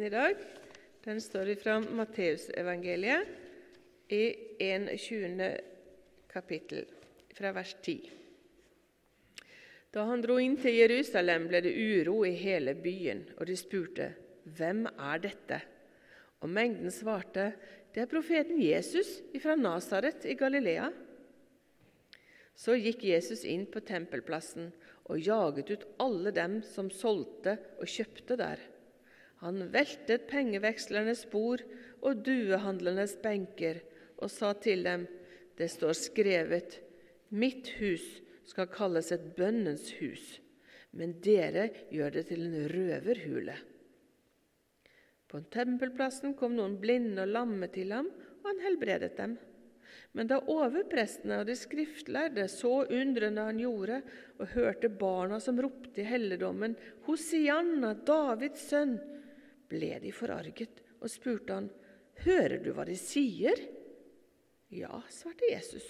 Teksten i dag den står fra Matteusevangeliet i 21. kapittel, fra vers 10. Da han dro inn til Jerusalem, ble det uro i hele byen, og de spurte, 'Hvem er dette?' Og mengden svarte, 'Det er profeten Jesus fra Nasaret i Galilea.' Så gikk Jesus inn på tempelplassen og jaget ut alle dem som solgte og kjøpte der. Han veltet pengevekslernes bord og duehandlernes benker og sa til dem, det står skrevet, mitt hus skal kalles et bønnens hus, men dere gjør det til en røverhule. På tempelplassen kom noen blinde og lamme til ham, og han helbredet dem. Men da overprestene og de skriftlærde så undrende han gjorde, og hørte barna som ropte i helligdommen, Hosianna, Davids sønn, ble de forarget og spurte han, Hører du hva de sier? Ja, svarte Jesus.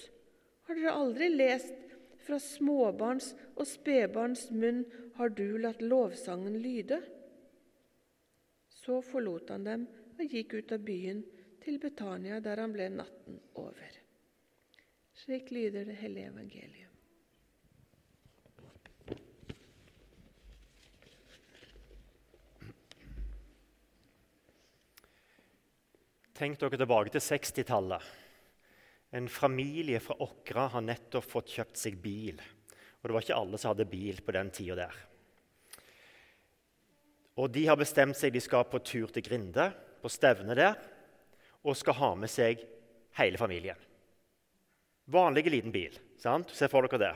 Har dere aldri lest fra småbarns og spedbarns munn har du latt lovsangen lyde? Så forlot han dem og gikk ut av byen til Betania, der han ble natten over. Slik lyder det hellige evangeliet. Tenk dere tilbake til 60-tallet. En familie fra Åkra har nettopp fått kjøpt seg bil. Og det var ikke alle som hadde bil på den tida der. Og de har bestemt seg de skal på tur til Grinde, på stevne der, og skal ha med seg hele familien. Vanlig liten bil. sant? Se for dere det.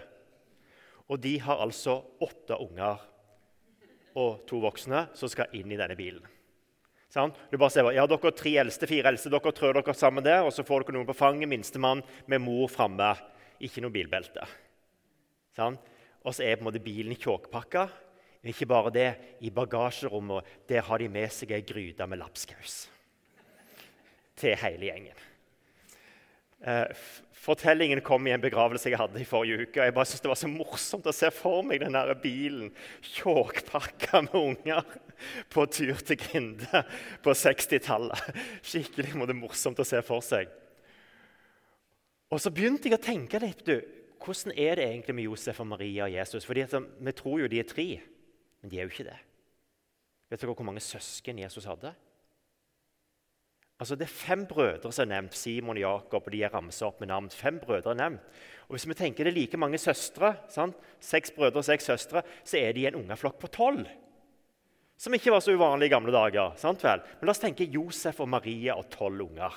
Og de har altså åtte unger og to voksne som skal inn i denne bilen. Sånn? Du bare ser, ja, dere tre eldste, fire eldste, dere trør dere sammen der, og så får dere noen på fanget, minstemann med mor framme. Ikke noe bilbelte. Sånn? Og så er på en måte bilen tjåkpakka. Men ikke bare det. I bagasjerommet der har de med seg ei gryte med lapskaus til hele gjengen. Fortellingen kom i en begravelse jeg hadde i forrige uke. og Jeg bare synes Det var så morsomt å se for meg den der bilen tjåkpakka med unger på tur til Grinde på 60-tallet. Skikkelig morsomt å se for seg. Og så begynte jeg å tenke litt du, Hvordan er det egentlig med Josef og Maria og Jesus? Fordi Vi tror jo de er tre, men de er jo ikke det. Vet dere hvor mange søsken Jesus hadde? Altså Det er fem brødre som er nevnt. Simon og Jakob, og de er ramsa opp med navn. Fem brødre er nevnt. Og Hvis vi tenker det er like mange søstre, sant? seks brødre og seks søstre, så er de en ungeflokk på tolv. Som ikke var så uvanlig i gamle dager. sant vel? Men la oss tenke Josef og Maria og tolv unger.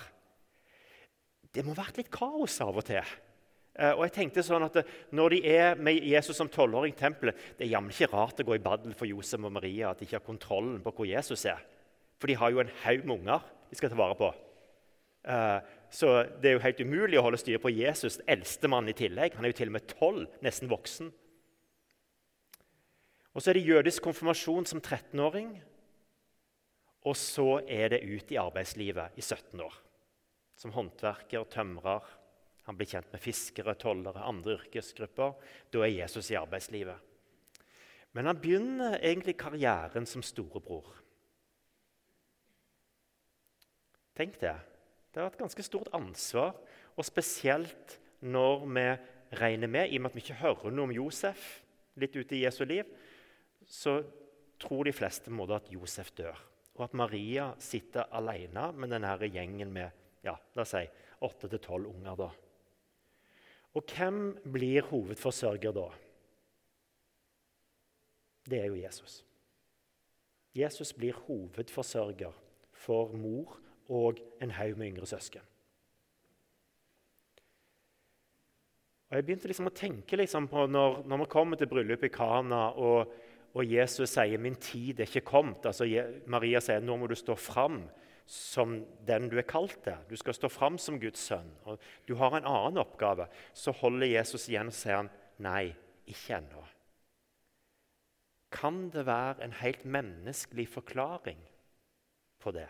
Det må ha vært litt kaos av og til. Eh, og jeg tenkte sånn at Når de er med Jesus som tolvåring i tempelet Det er jammen ikke rart å gå i baddel for Josef og Maria at de ikke har kontrollen på hvor Jesus er. For de har jo en haug med unger de skal ta vare på. Uh, så det er jo helt umulig å holde styr på Jesus, eldstemann i tillegg. Han er jo til og med tolv, nesten voksen. Og så er det jødisk konfirmasjon som 13-åring. Og så er det ut i arbeidslivet i 17 år. Som håndverker, tømrer. Han blir kjent med fiskere, tollere, andre yrkesgrupper. Da er Jesus i arbeidslivet. Men han begynner egentlig karrieren som storebror. Tenk det. Det er et ganske stort ansvar, og spesielt når vi regner med, i og med at vi ikke hører noe om Josef litt ute i Jesu liv, så tror de fleste på at Josef dør, og at Maria sitter alene med denne gjengen med ja, la oss si, 8-12 unger. da. Og hvem blir hovedforsørger da? Det er jo Jesus. Jesus blir hovedforsørger for mor og en haug med yngre søsken. Og Jeg begynte liksom å tenke liksom på når, når vi kommer til bryllupet i Kana, og, og, Jesus sier 'min tid er ikke kommet'. Altså, Maria sier 'nå må du stå fram som den du er kalt til'. Du skal stå fram som Guds sønn. og Du har en annen oppgave. Så holder Jesus igjen og sier han, 'nei, ikke ennå'. Kan det være en helt menneskelig forklaring på det?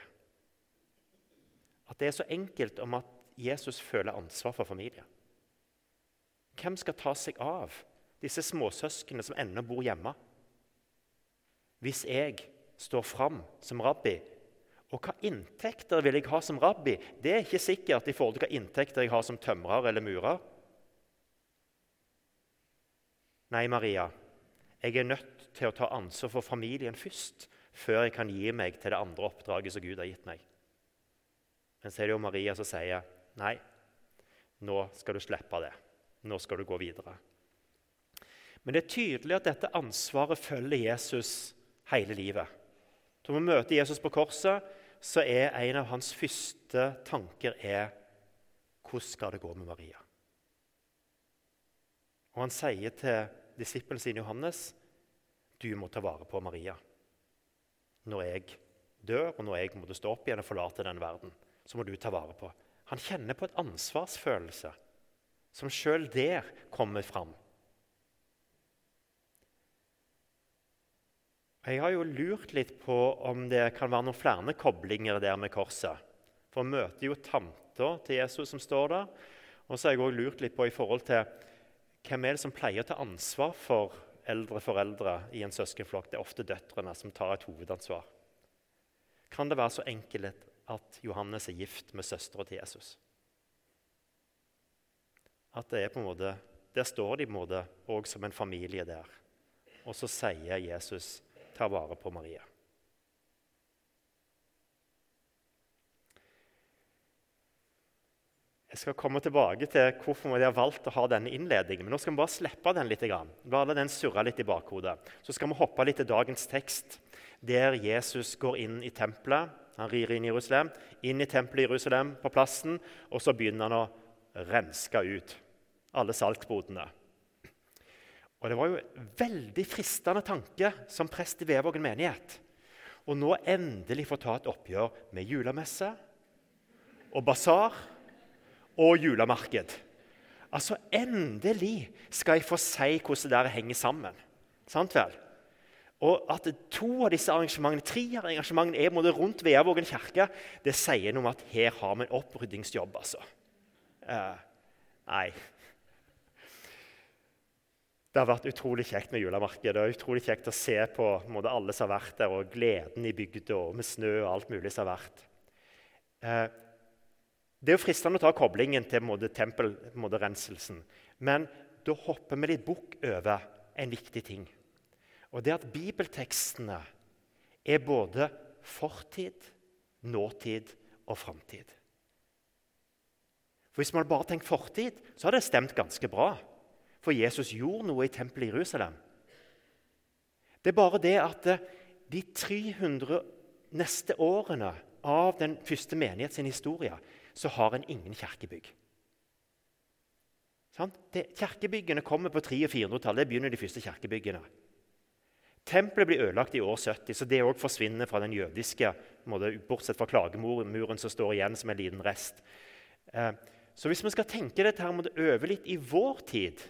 At det er så enkelt om at Jesus føler ansvar for familien. Hvem skal ta seg av disse småsøsknene som ennå bor hjemme? Hvis jeg står fram som rabbi Og hva inntekter vil jeg ha som rabbi? Det er ikke sikkert i forhold til hva inntekter jeg har som tømrer eller murer. Nei, Maria, jeg er nødt til å ta ansvar for familien først, før jeg kan gi meg til det andre oppdraget som Gud har gitt meg. Men så er det jo Maria som sier nei, nå skal du slippe det. Nå skal du gå videre. Men det er tydelig at dette ansvaret følger Jesus hele livet. Når vi møter Jesus på korset, så er en av hans første tanker er, hvordan skal det gå med Maria? Og Han sier til disippelen sin Johannes du må ta vare på Maria. Når jeg dør, og når jeg måtte stå opp igjen og forlate denne verden, så må du ta vare på. Han kjenner på et ansvarsfølelse som sjøl der kommer fram. Jeg har jo lurt litt på om det kan være noen flere koblinger der med korset. For vi møter jo tanta til Jesus som står der. Og så har jeg òg lurt litt på i forhold til hvem er det som pleier å ta ansvar for eldre foreldre i en søskenflokk. Det er ofte døtrene som tar et hovedansvar. Kan det være så enkelt at Johannes er gift med søstera til Jesus? At det er på en måte, Der står de på en måte òg som en familie der. Og så sier Jesus ta vare på Maria. Jeg skal komme tilbake til hvorfor vi har valgt å ha denne innledningen. Men nå skal vi bare slippe den litt. La den surre litt i bakhodet. Så skal vi hoppe litt til dagens tekst, der Jesus går inn i tempelet. Han rir inn i Jerusalem, inn i tempelet i Jerusalem på plassen, og så begynner han å renske ut alle salgsbodene. Og Det var jo en veldig fristende tanke som prest i Vevågen menighet. Og nå endelig få ta et oppgjør med julemesse og basar og julemarked. Altså, Endelig skal jeg få si hvordan det der henger sammen. Sant vel? Og At to av disse arrangementene, tre av arrangementene er rundt Veavågen kirke, det sier noe om at her har vi en oppryddingsjobb. altså. Eh, nei, det har vært utrolig kjekt med julemarkedet. Det er utrolig kjekt å se på måte, alle som har vært der, og gleden i bygda og med snø og alt mulig som har vært. Eh, det er jo fristende å ta koblingen til tempelrenselsen. Men da hopper vi litt bukk over en viktig ting. Og det at bibeltekstene er både fortid, nåtid og framtid. For Hvis man bare tenker fortid, så har det stemt ganske bra. For Jesus gjorde noe i tempelet i Jerusalem. Det er bare det at eh, de 300 neste årene av den første menighet sin historie så har en ingen kirkebygg. Det, kirkebyggene kommer på 300- og 400-tallet. Det begynner de første kirkebyggene. Tempelet blir ødelagt i år 70, så det òg forsvinner fra den jødiske Bortsett fra klagemuren som står igjen som en liten rest. Eh, så hvis vi skal tenke dette her, må det øve litt i vår tid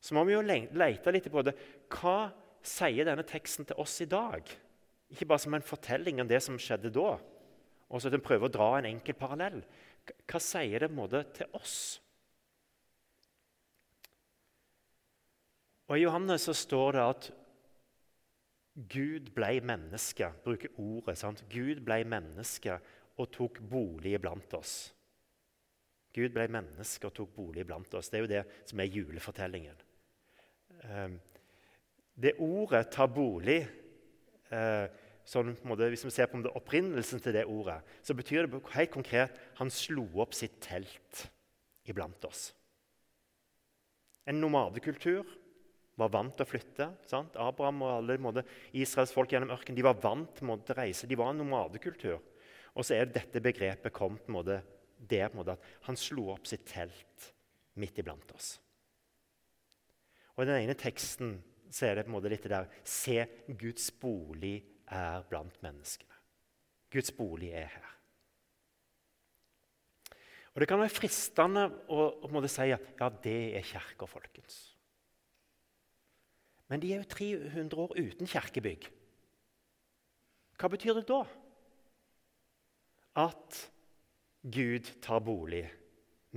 så må vi jo lete litt på det. Hva sier denne teksten til oss i dag? Ikke bare som en fortelling om det som skjedde da, og så at en prøver å dra en enkel parallell. Hva sier det måte, til oss? Og I Johannes så står det at Gud ble menneske. Bruker ordet. sant? Gud ble menneske og tok bolig iblant oss. Gud ble menneske og tok bolig iblant oss. Det er jo det som er julefortellingen. Ehm, det ordet 'ta bolig' eh, sånn, måte, Hvis vi ser på opprinnelsen til det ordet, så betyr det helt konkret han slo opp sitt telt iblant oss. En nomadekultur var vant til å flytte. Sant? Abraham og alle måte, Israels folk gjennom ørkenen de var vant til å reise. De var en nomadekultur. Og så er det dette begrepet kommet på en på en måte, at han slo opp sitt telt midt iblant oss. Og I den ene teksten så er det på en måte litt det der Se, Guds bolig er blant menneskene. Guds bolig er her. Og Det kan være fristende å, å si at ja, det er kirka, folkens. Men de er jo 300 år uten kirkebygg. Hva betyr det da? At Gud tar bolig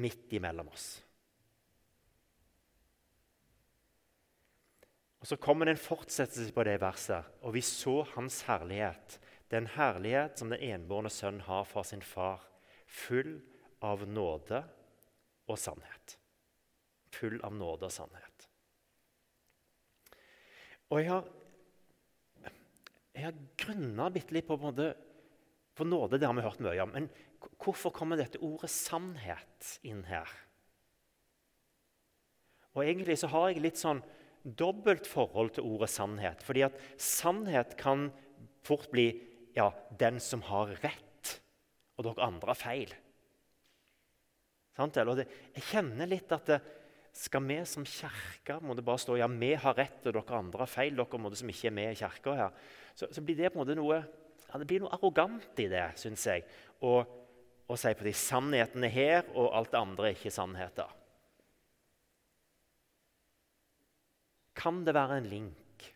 midt imellom oss. Og Så kommer det en fortsettelse på det verset. Og vi så Hans herlighet, den herlighet som den enbårne sønn har for sin far, full av nåde og sannhet. Full av nåde og sannhet. Og jeg har, jeg har grunna bitte litt på, på måte, på nåde det har vi hørt mye om. Men hvorfor kommer dette ordet 'sannhet' inn her? Og Egentlig så har jeg litt sånn dobbelt forhold til ordet sannhet. Fordi at sannhet kan fort bli ja, 'den som har rett', og dere andre har feil. Sant? Eller det, jeg kjenner litt at det, skal vi som kirke må det bare stå ja, vi har rett, og dere andre har feil, dere må det som ikke er med i kirka her, så, så, blir det på en måte noe ja, det blir noe arrogant i det, syns jeg. Å, si på de sannhetene her, og alt det andre er ikke sannheter. Kan det være en link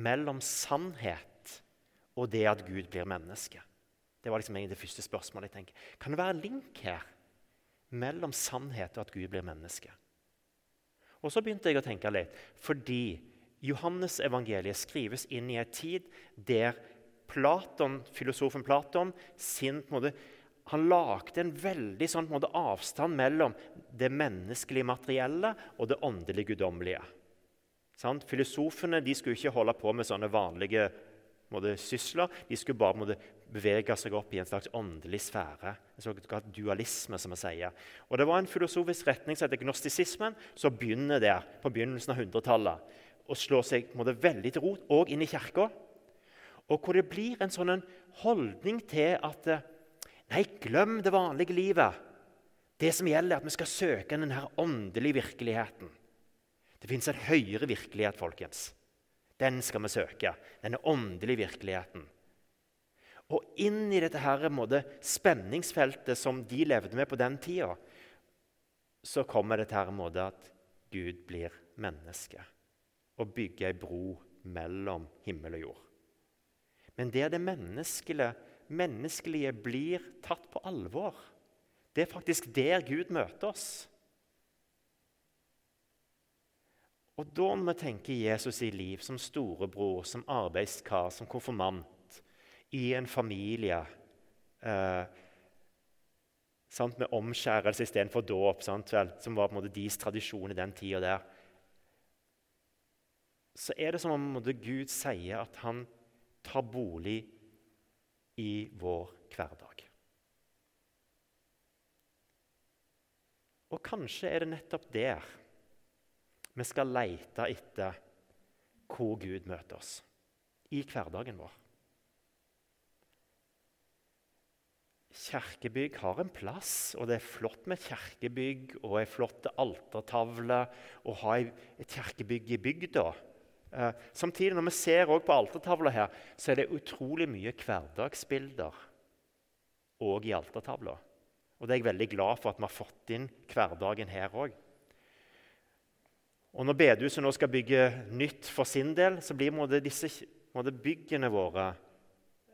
mellom sannhet og det at Gud blir menneske? Det var liksom det første spørsmålet jeg tenker. Kan det være en link her mellom sannhet og at Gud blir menneske? Og så begynte jeg å tenke litt, fordi Johannes evangeliet skrives inn i en tid der Platon, filosofen Platon sin, måte, han lagde en veldig sånn, måte, avstand mellom det menneskelige materielle og det åndelige guddommelige. Sånn? Filosofene skulle ikke holde på med sånne vanlige måte, sysler. De skulle bare måte, bevege seg opp i en slags åndelig sfære. En såkalt dualisme, som vi sier. Og Det var en filosofisk retning som heter gnostisismen, som begynner der på begynnelsen av 100-tallet. Og slår seg måte, veldig til rot, òg inn i kirka. Og hvor det blir en sånn holdning til at Nei, glem det vanlige livet. Det som gjelder, er at vi skal søke denne åndelige virkeligheten. Det fins en høyere virkelighet, folkens. Den skal vi søke. Denne åndelige virkeligheten. Og inn i dette her, måte, spenningsfeltet som de levde med på den tida, så kommer dette her, måte, at Gud blir menneske og bygger ei bro mellom himmel og jord. Men der det menneskelige, menneskelige blir tatt på alvor, det er faktisk der Gud møter oss. Og da må vi tenke Jesus i liv som storebror, som arbeidskar, som konfirmant, i en familie eh, sant, med omskjærelse istedenfor dåp, som var på en måte deres tradisjon i den tida der, så er det som om Gud sier at han tar bolig i vår hverdag. Og kanskje er det nettopp der vi skal lete etter hvor Gud møter oss i hverdagen vår. Kirkebygg har en plass, og det er flott med kirkebygg og ei flott altertavle å ha et kirkebygg i bygda. Eh, samtidig, når vi ser på altertavla her, så er det utrolig mye hverdagsbilder òg i altertavla. Og det er jeg veldig glad for at vi har fått inn hverdagen her òg. Og Når bedehuset nå skal bygge nytt for sin del, så blir disse byggene våre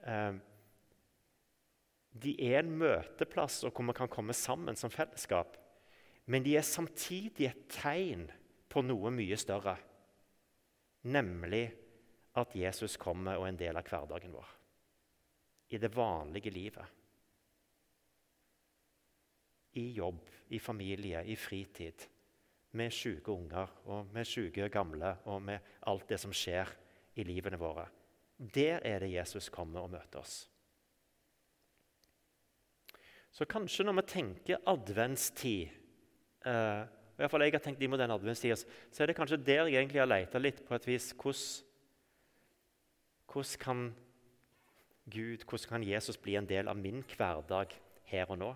eh, De er en møteplass hvor vi kan komme sammen som fellesskap. Men de er samtidig et tegn på noe mye større, nemlig at Jesus kommer og er en del av hverdagen vår. I det vanlige livet. I jobb, i familie, i fritid med syke unger og med syke gamle og med alt det som skjer i livene våre. Der er det Jesus kommer og møter oss. Så kanskje når vi tenker adventstid eh, i hvert fall jeg har tenkt i den adventstida, så er det kanskje der jeg egentlig har leita litt på et vis. Hvordan, hvordan kan Gud, hvordan kan Jesus bli en del av min hverdag her og nå?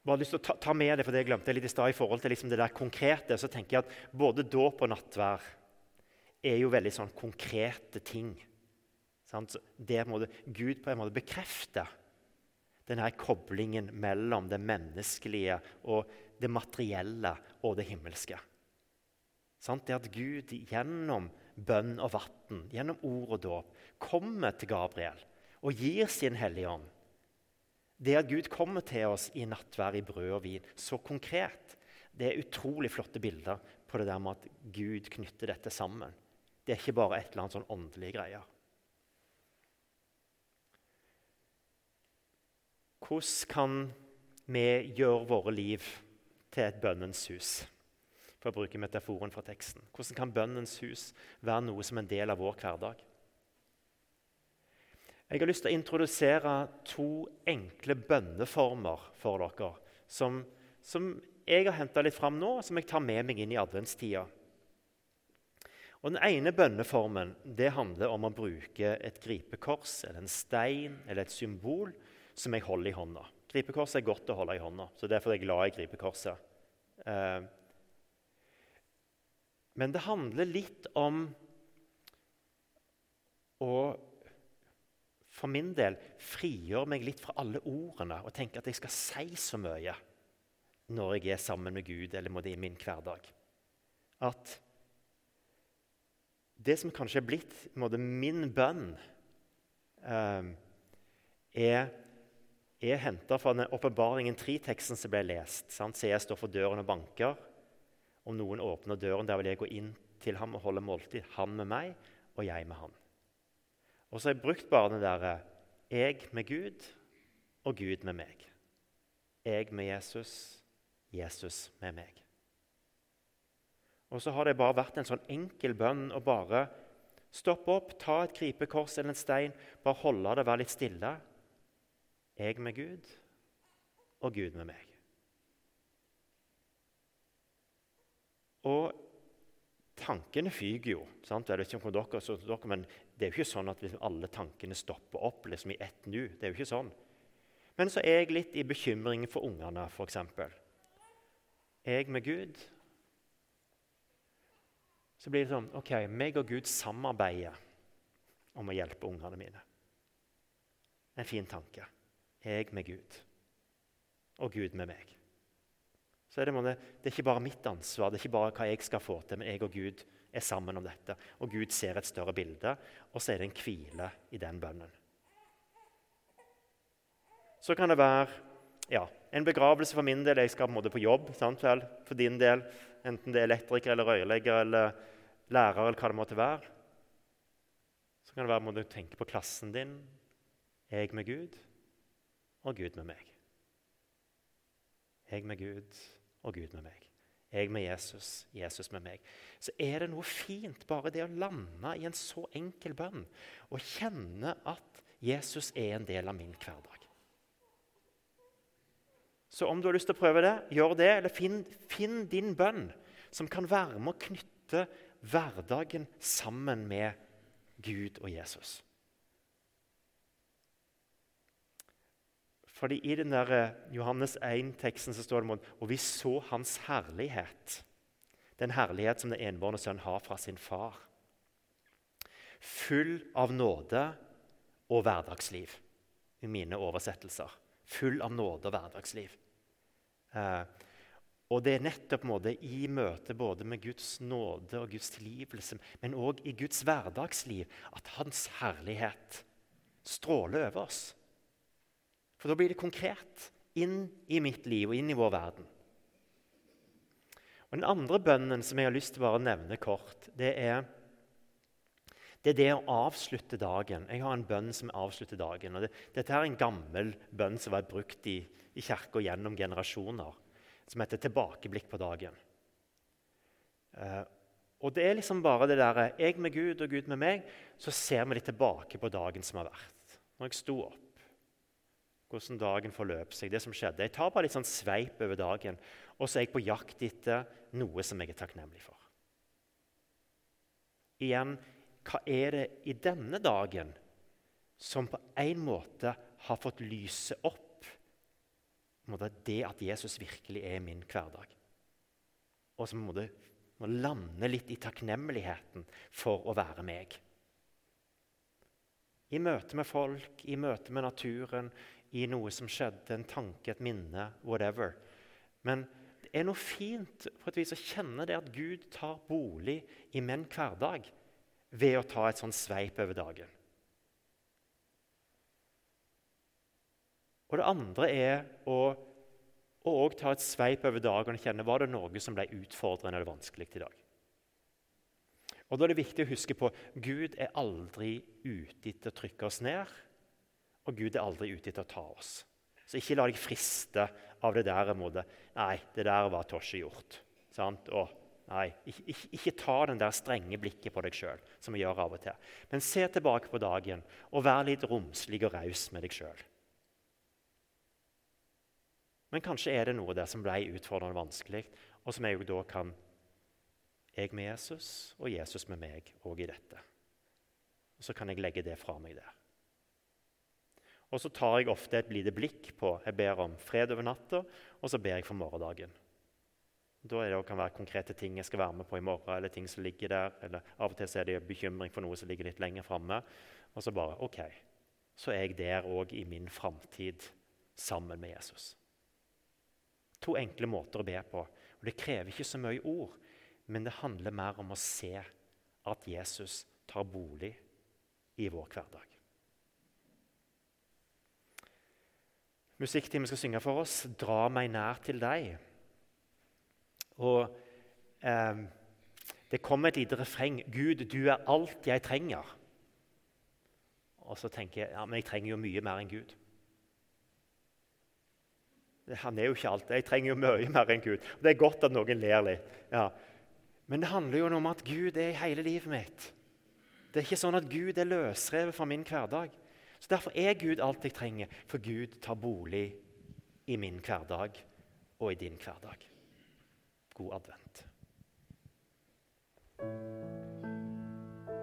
bare lyst til å ta, ta, med det, for det jeg glemte litt i stad i forhold til liksom det der konkrete. så tenker jeg at Både dåp og nattvær er jo veldig sånn konkrete ting. Der må Gud på en måte bekrefte denne koblingen mellom det menneskelige og det materielle og det himmelske. Det at Gud gjennom bønn og vann, gjennom ord og dåp, kommer til Gabriel og gir sin Hellige Ånd det at Gud kommer til oss i nattvær i brød og vin, så konkret, det er utrolig flotte bilder på det der med at Gud knytter dette sammen. Det er ikke bare et eller annet sånn åndelige greie. Hvordan kan vi gjøre våre liv til et bønnens hus? For å bruke metaforen fra teksten. Hvordan kan bønnens hus være noe som en del av vår hverdag? Jeg har lyst til å introdusere to enkle bønneformer for dere. Som, som jeg har henta litt fram nå, som jeg tar med meg inn i adventstida. Og Den ene bønneformen det handler om å bruke et gripekors eller en stein eller et symbol som jeg holder i hånda. Gripekorset er godt å holde i hånda, så derfor er jeg glad i gripekorset. Eh, men det handler litt om å for min del frigjøre meg litt fra alle ordene og tenke at jeg skal si så mye når jeg er sammen med Gud eller i min hverdag. At det som kanskje er blitt min bønn, eh, er, er henta fra den åpenbaringen 3-teksten som ble lest. Sant? Så jeg står for døren og banker. Om noen åpner døren, der vil jeg gå inn til ham og holde måltid. Han med meg, og jeg med han. Og så har jeg brukt bare den derre jeg med Gud og Gud med meg. Jeg med Jesus, Jesus med meg. Og så har det bare vært en sånn enkel bønn å bare stoppe opp, ta et gripekors eller en stein, bare holde det, være litt stille. Jeg med Gud og Gud med meg. Og tankene fyker jo. sant? Jeg vet ikke om dere, så dere, men Det er jo ikke sånn at liksom alle tankene stopper opp liksom i ett nu. Det er jo ikke sånn. Men så er jeg litt i bekymring for ungene, f.eks. Jeg med Gud så blir det sånn OK, meg og Gud samarbeider om å hjelpe ungene mine. En fin tanke. Jeg med Gud, og Gud med meg. Så er det, det er ikke bare mitt ansvar, det er ikke bare hva jeg skal få til, men jeg og Gud er sammen om dette. Og Gud ser et større bilde, og så er det en hvile i den bønnen. Så kan det være ja, en begravelse for min del. Jeg skal på, en måte på jobb. Sant? For din del, enten det er elektriker eller rørlegger eller lærer eller hva det måtte være. Så kan det være må du tenke på klassen din. Jeg med Gud og Gud med meg. Jeg med Gud og Gud med meg. Jeg med Jesus, Jesus med meg. Så er det noe fint bare det å lande i en så enkel bønn og kjenne at Jesus er en del av min hverdag. Så om du har lyst til å prøve det, gjør det. Eller finn, finn din bønn som kan være med å knytte hverdagen sammen med Gud og Jesus. Fordi I den der eh, Johannes 1-teksten så står det om og vi så hans herlighet. Den herlighet som den enbårne sønn har fra sin far. Full av nåde og hverdagsliv, i mine oversettelser. Full av nåde og hverdagsliv. Eh, og det er nettopp måte, i møte både med Guds nåde og Guds tilgivelse, men òg i Guds hverdagsliv, at Hans herlighet stråler over oss. For da blir det konkret inn i mitt liv og inn i vår verden. Og Den andre bønnen som jeg har lyst til å nevne kort, det er, det er det å avslutte dagen. Jeg har en bønn som avslutter dagen. og det, Dette er en gammel bønn som har vært brukt i, i kirka gjennom generasjoner som heter 'Tilbakeblikk på dagen'. Eh, og Det er liksom bare det der, jeg med Gud og Gud med meg, så ser vi litt tilbake på dagen som har vært. Når jeg sto opp, hvordan dagen forløp seg, det som skjedde. Jeg tar bare litt sånn sveip over dagen, og så er jeg på jakt etter noe som jeg er takknemlig for. Igjen, hva er det i denne dagen som på en måte har fått lyse opp det at Jesus virkelig er min hverdag. Og som må, lande litt i takknemligheten for å være meg. I møte med folk, i møte med naturen, i noe som skjedde, en tanke, et minne, whatever. Men det er noe fint på et vis å kjenne det at Gud tar bolig i min hverdag ved å ta et sånn sveip over dagen. Og det andre er å og ta et sveip over dagen og kjenne var det noe som ble utfordrende eller vanskelig i dag. Og Da er det viktig å huske på Gud er aldri ute etter å trykke oss ned, og Gud er aldri ute etter å ta oss. Så ikke la deg friste av det der måte. Nei, det der var tosjegjort. Sant? Og nei, ikke, ikke, ikke, ta den der strenge blikket på deg sjøl, som vi gjør av og til. Men se tilbake på dagen og vær litt romslig og raus med deg sjøl. Men kanskje er det noe der som ble utfordrende vanskelig, og som jeg jo da kan Jeg med Jesus og Jesus med meg òg i dette. Og Så kan jeg legge det fra meg der. Og så tar jeg ofte et lite blikk på Jeg ber om fred over natta, og så ber jeg for morgendagen. Da det, kan det være konkrete ting jeg skal være med på i morgen, eller ting som ligger der. eller Av og til er det bekymring for noe som ligger litt lenger framme. Og så bare OK, så er jeg der òg i min framtid sammen med Jesus. To enkle måter å be på. og Det krever ikke så mye ord, men det handler mer om å se at Jesus tar bolig i vår hverdag. Musikkteamet skal synge for oss 'Dra meg nær til deg'. Og eh, Det kommer et lite refreng 'Gud, du er alt jeg trenger'. Og så tenker jeg ja, men jeg trenger jo mye mer enn Gud. Han er jo ikke alt. Jeg trenger jo mye mer enn Gud. Det er godt at noen ler litt. Ja. Men det handler jo om at Gud er i hele livet mitt. Det er ikke sånn at Gud er løsrevet fra min hverdag. Så Derfor er Gud alt jeg trenger, for Gud tar bolig i min hverdag og i din hverdag. God advent.